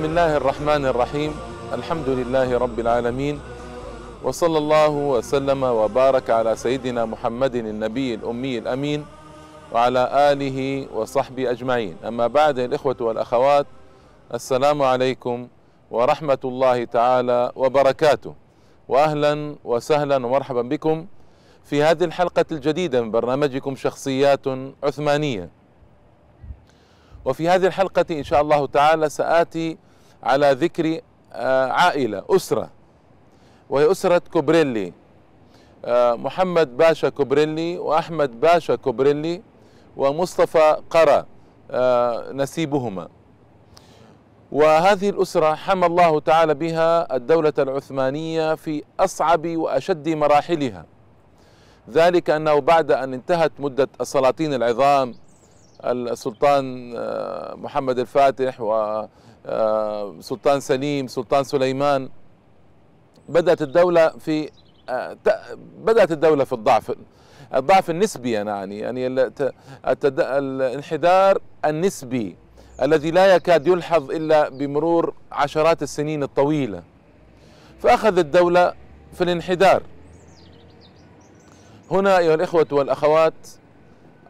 بسم الله الرحمن الرحيم. الحمد لله رب العالمين. وصلى الله وسلم وبارك على سيدنا محمد النبي الأمي الأمين وعلى آله وصحبه أجمعين. أما بعد الإخوة والأخوات السلام عليكم ورحمة الله تعالى وبركاته. وأهلا وسهلا ومرحبا بكم في هذه الحلقة الجديدة من برنامجكم شخصيات عثمانية. وفي هذه الحلقة إن شاء الله تعالى سآتي على ذكر عائلة أسرة. وهي أسرة كوبريلي. محمد باشا كوبريلي وأحمد باشا كوبريلي ومصطفى قرة نسيبهما. وهذه الأسرة حمى الله تعالى بها الدولة العثمانية في أصعب وأشد مراحلها. ذلك أنه بعد أن انتهت مدة السلاطين العظام السلطان محمد الفاتح وسلطان سليم سلطان سليمان. بدأت الدولة في بدأت الدولة في الضعف الضعف النسبي يعني يعني الانحدار النسبي الذي لا يكاد يلحظ إلا بمرور عشرات السنين الطويلة. فأخذ الدولة في الانحدار. هنا أيها الإخوة والأخوات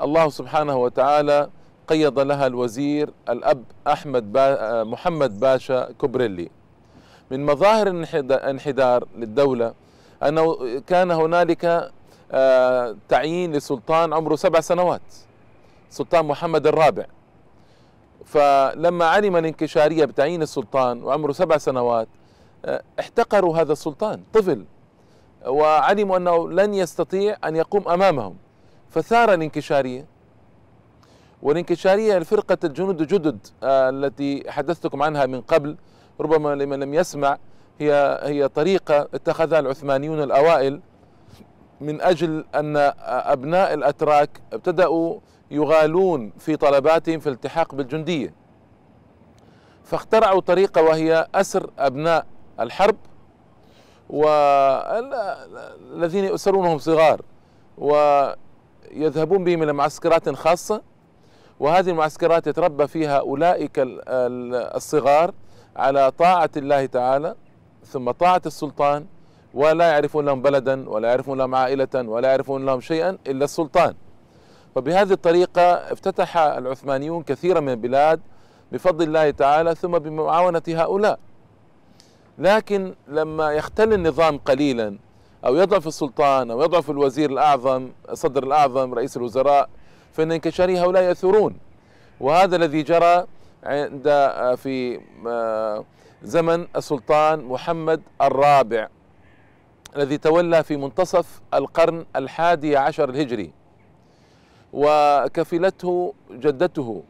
الله سبحانه وتعالى قيض لها الوزير الأب أحمد با محمد باشا كوبريلي. من مظاهر الانحدار للدولة أنه كان هنالك تعيين لسلطان عمره سبع سنوات سلطان محمد الرابع. فلما علم الانكشارية بتعيين السلطان وعمره سبع سنوات احتقروا هذا السلطان طفل. وعلموا أنه لن يستطيع أن يقوم أمامهم. فثار الانكشارية. والانكشارية الفرقة الجنود الجدد التي حدثتكم عنها من قبل. ربما لمن لم يسمع هي هي طريقة اتخذها العثمانيون الأوائل من أجل أن أبناء الأتراك ابتدأوا يغالون في طلباتهم في الالتحاق بالجندية. فاخترعوا طريقة وهي أسر أبناء الحرب والذين يؤسرونهم صغار ويذهبون بهم إلى معسكرات خاصة. وهذه المعسكرات يتربى فيها أولئك الصغار على طاعة الله تعالى ثم طاعة السلطان ولا يعرفون لهم بلدا ولا يعرفون لهم عائلة ولا يعرفون لهم شيئا إلا السلطان. وبهذه الطريقة افتتح العثمانيون كثيرا من البلاد بفضل الله تعالى ثم بمعاونة هؤلاء. لكن لما يختل النظام قليلا أو يضعف السلطان أو يضعف الوزير الأعظم الصدر الأعظم رئيس الوزراء فإن انكشاري هؤلاء يثورون. وهذا الذي جرى عند في زمن السلطان محمد الرابع الذي تولى في منتصف القرن الحادي عشر الهجري. وكفلته جدته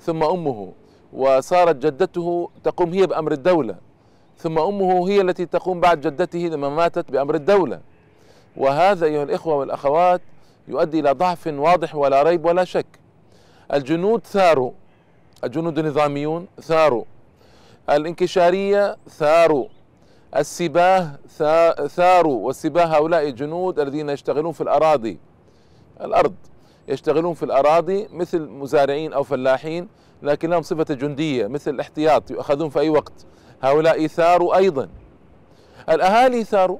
ثم أمه وصارت جدته تقوم هي بأمر الدولة ثم أمه هي التي تقوم بعد جدته لما ماتت بأمر الدولة. وهذا أيها الإخوة والأخوات يؤدي إلى ضعف واضح ولا ريب ولا شك. الجنود ثاروا. الجنود النظاميون ثاروا. الانكشارية ثاروا. السباه ثاروا. والسباه هؤلاء الجنود الذين يشتغلون في الأراضي. الأرض. يشتغلون في الأراضي مثل مزارعين أو فلاحين لكن لهم صفة جندية مثل الاحتياط يؤخذون في أي وقت. هؤلاء ثاروا أيضا. الأهالي ثاروا.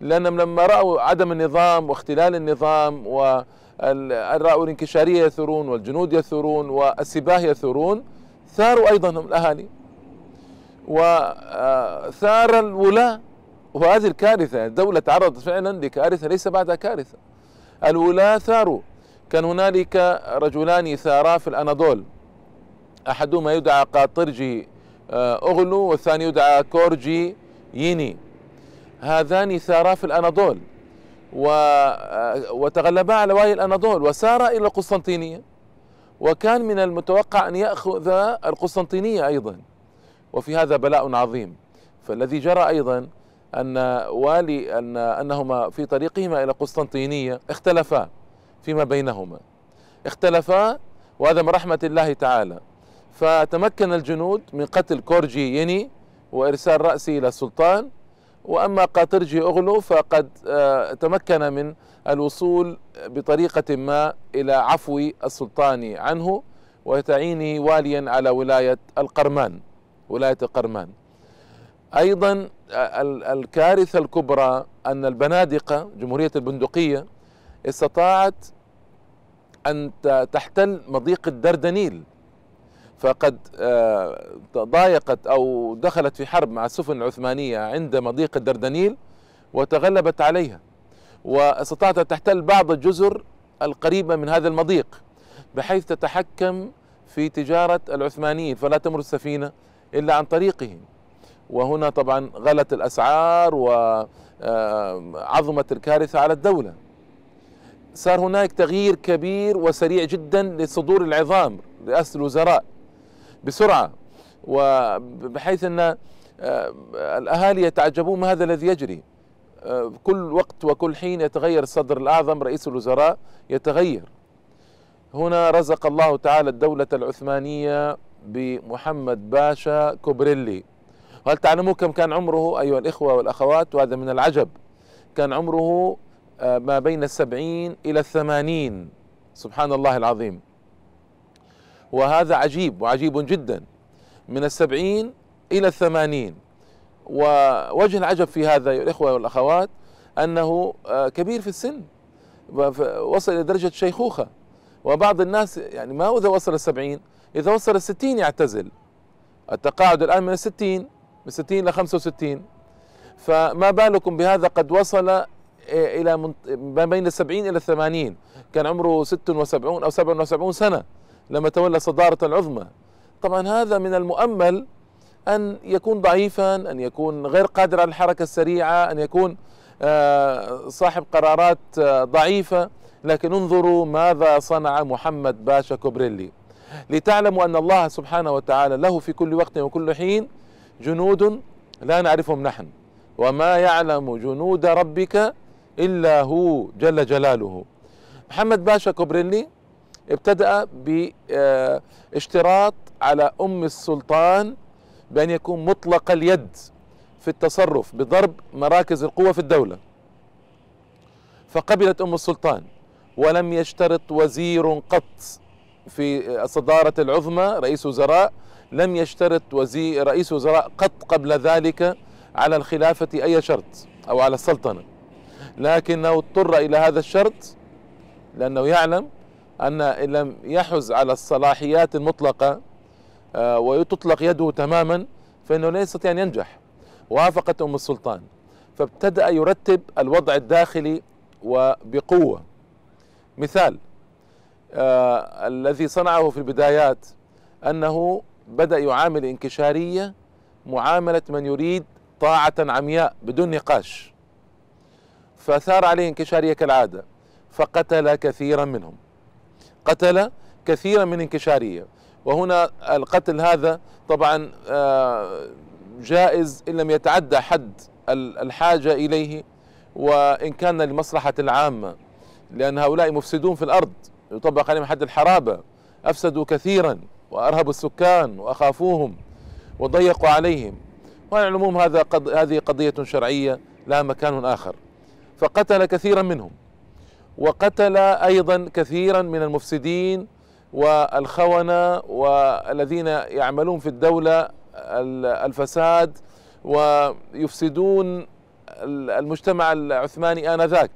لانهم لما رأوا عدم النظام واختلال النظام و راوا الانكشاريه يثورون والجنود يثورون والسباه يثورون ثاروا أيضا هم الأهالي. وثار الولاة وهذه الكارثة الدولة تعرضت فعلا لكارثة ليس بعدها كارثة. الولاة ثاروا. كان هنالك رجلان ثارا في الأناضول. أحدهما يدعى قاطرجي أغلو والثاني يدعى كورجي ييني. هذان ثارا في الأناضول وتغلبا على وادي الأناضول وسارا إلى القسطنطينية وكان من المتوقع أن يأخذ القسطنطينية أيضا وفي هذا بلاء عظيم. فالذي جرى أيضا أن والي أن أنهما في طريقهما إلى قسطنطينيه اختلفا فيما بينهما. اختلفا وهذا من رحمة الله تعالى. فتمكن الجنود من قتل كورجي يني وإرسال راسه إلى السلطان وأما قاطرجي اغلو فقد تمكن من الوصول بطريقة ما إلى عفو السلطان عنه وتعيينه واليا على ولاية القرمان ولاية القرمان. أيضا الكارثة الكبرى أن البنادقة جمهورية البندقية استطاعت أن تحتل مضيق الدردنيل. فقد آه، ضايقت أو دخلت في حرب مع السفن العثمانية عند مضيق الدردنيل وتغلبت عليها واستطاعت أن تحتل بعض الجزر القريبة من هذا المضيق بحيث تتحكم في تجارة العثمانيين فلا تمر السفينة إلا عن طريقهم. وهنا طبعا غلت الأسعار وعظمت الكارثة على الدولة. صار هناك تغيير كبير وسريع جدا لصدور العظام رئاسة الوزراء. بسرعة وبحيث أن الأهالي يتعجبون ما هذا الذي يجري. كل وقت وكل حين يتغير الصدر الأعظم رئيس الوزراء يتغير. هنا رزق الله تعالى الدولة العثمانية بمحمد باشا كوبريلي. وهل تعلموا كم كان عمره أيها الإخوة والأخوات؟ وهذا من العجب. كان عمره آه، ما بين السبعين إلى الثمانين. سبحان الله العظيم. وهذا عجيب وعجيب جدا. من السبعين إلى الثمانين. ووجه العجب في هذا أيها الإخوة والأخوات أنه آه، كبير في السن. وصل إلى درجة شيخوخة. وبعض الناس يعني ما إذا وصل السبعين؟ إذا وصل الستين يعتزل. التقاعد الآن من الستين من 60 إلى 65 فما بالكم بهذا؟ قد وصل إلى ما بين السبعين إلى الثمانين. كان عمره 76 أو 77 سنة. لما تولى صدارة العظمى. طبعا هذا من المؤمل أن يكون ضعيفا أن يكون غير قادر على الحركة السريعة أن يكون آه، صاحب قرارات آه، ضعيفة. لكن انظروا ماذا صنع محمد باشا كوبريلي. لتعلموا أن الله سبحانه وتعالى له في كل وقت وكل حين جنود لا نعرفهم نحن. وما يعلم جنود ربك إلا هو جل جلاله. محمد باشا كوبريلي ابتدأ باشتراط على أم السلطان بأن يكون مطلق اليد في التصرف بضرب مراكز القوة في الدولة. فقبلت أم السلطان ولم يشترط وزير قط في الصدارة العظمى رئيس وزراء لم يشترط وزير رئيس وزراء قط قبل ذلك على الخلافة أي شرط أو على السلطنة. لكنه اضطر إلى هذا الشرط لأنه يعلم أن إن لم يحز على الصلاحيات المطلقة آه، وتطلق يده تماما فإنه لا يستطيع أن ينجح. وافقت أم السلطان. فابتدأ يرتب الوضع الداخلي وبقوة. مثال آه الذي صنعه في البدايات أنه بدأ يعامل انكشارية معاملة من يريد طاعة عمياء بدون نقاش. فثار عليه انكشارية كالعادة فقتل كثيرا منهم. قتل كثيرا من انكشارية. وهنا القتل هذا طبعا آه، جائز إن لم يتعدى حد الحاجة إليه وإن كان لمصلحة العامة لأن هؤلاء مفسدون في الأرض. يطبق عليهم حد الحرابة. أفسدوا كثيرا وأرهبوا السكان وأخافوهم وضيقوا عليهم. وعلى العموم هذا قض... هذه قضية شرعية لها مكان آخر. فقتل كثيرا منهم. وقتل أيضا كثيرا من المفسدين والخونة والذين يعملون في الدولة الفساد ويفسدون المجتمع العثماني آنذاك.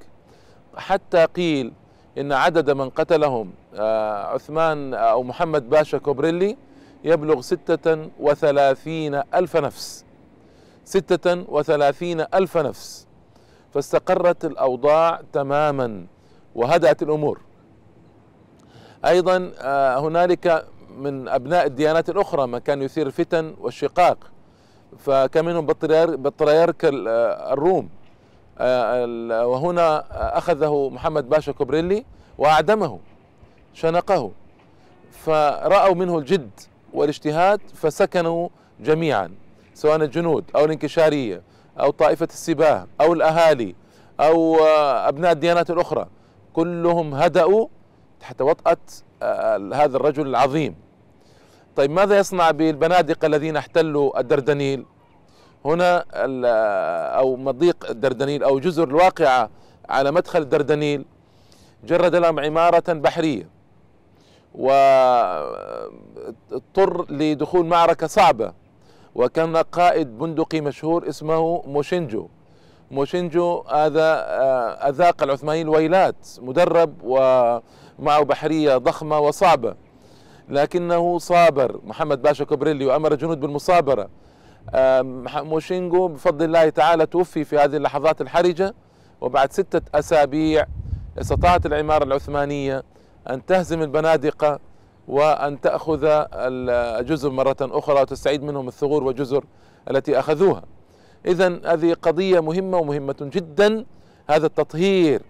حتى قيل إن عدد من قتلهم آه، عثمان أو محمد باشا كوبريلي يبلغ ستة وثلاثين ألف نفس. ستة وثلاثين ألف نفس. فاستقرت الأوضاع تماما. وهدأت الأمور. أيضا آه، هنالك من أبناء الديانات الأخرى ما كان يثير الفتن والشقاق. فكان منهم بطريرك الروم. آه، وهنا أخذه محمد باشا كوبريلي وأعدمه شنقه. فرأوا منه الجد والاجتهاد فسكنوا جميعا سواء الجنود أو الانكشارية أو طائفة السباه أو الأهالي أو آه، أبناء الديانات الأخرى. كلهم هدأوا تحت وطأة آه، هذا الرجل العظيم. طيب ماذا يصنع بالبنادق الذين احتلوا الدردنيل؟ هنا أو مضيق الدردنيل أو جزر الواقعة على مدخل الدردنيل جرد لهم عمارة بحرية واضطر لدخول معركة صعبة وكان قائد بندقي مشهور اسمه موشنجو. موشنجو هذا آه، أذاق العثمانيين الويلات مدرب ومعه بحرية ضخمة وصعبة. لكنه صابر. محمد باشا كوبريلي وأمر الجنود بالمصابرة. موشينجو بفضل الله تعالى توفي في هذه اللحظات الحرجة وبعد ستة أسابيع استطاعت العمارة العثمانية أن تهزم البنادقة وأن تأخذ الجزر مرة أخرى وتستعيد منهم الثغور والجزر التي أخذوها. إذا هذه قضية مهمة ومهمة جدا. هذا التطهير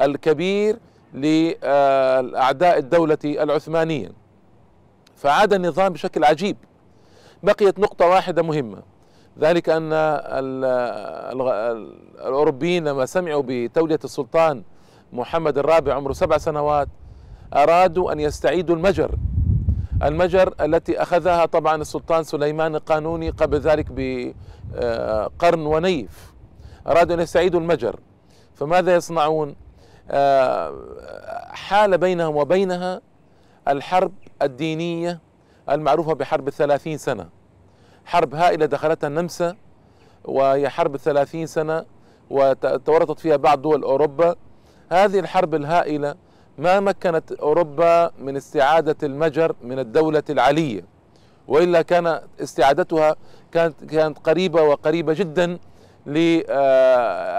الكبير لأعداء الدولة العثمانية. فعاد النظام بشكل عجيب. بقيت نقطة واحدة مهمة. ذلك أن الأوروبيين لما سمعوا بتولية السلطان محمد الرابع عمره سبع سنوات أرادوا أن يستعيدوا المجر. المجر التي أخذها طبعا السلطان سليمان القانوني قبل ذلك بقرن ونيف. أرادوا أن يستعيدوا المجر. فماذا يصنعون؟ آه، حال بينهم وبينها الحرب الدينية المعروفة بحرب الثلاثين سنة. حرب هائلة دخلتها النمسا وهي حرب الثلاثين سنة وتورطت فيها بعض دول أوروبا. هذه الحرب الهائلة ما مكنت أوروبا من استعادة المجر من الدولة العلية وإلا كان استعادتها كانت كانت قريبة وقريبة جدا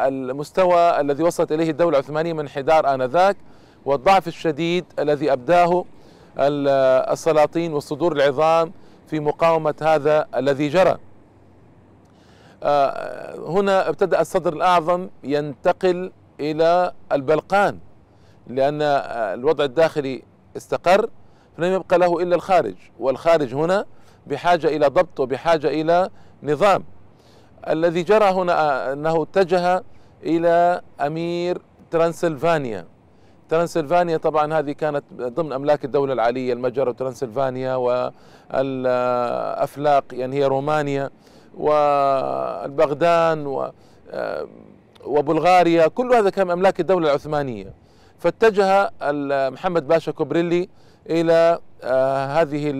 للمستوى الذي وصلت إليه الدولة العثمانية من انحدار آنذاك والضعف الشديد الذي أبداه السلاطين والصدور العظام في مقاومة هذا الذي جرى. آه، هنا ابتدأ الصدر الأعظم ينتقل إلى البلقان. لأن الوضع الداخلي استقر فلم يبقى له إلا الخارج والخارج هنا بحاجة إلى ضبط وبحاجة إلى نظام. الذي جرى هنا أنه اتجه إلى أمير ترانسلفانيا. ترانسلفانيا طبعا هذه كانت ضمن أملاك الدولة العالية المجر وترانسلفانيا والأفلاق يعني هي رومانيا والبغدان و وبلغاريا كل هذا كان أملاك الدولة العثمانية. فاتجه محمد باشا كوبريلي إلى آه، هذه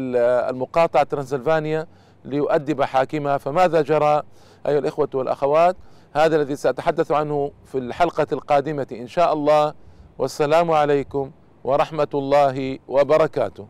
المقاطعة ترانسلفانيا ليؤدب حاكمها فماذا جرى أيها الإخوة والأخوات؟ هذا الذي سأتحدث عنه في الحلقة القادمة إن شاء الله. والسلام عليكم ورحمة الله وبركاته.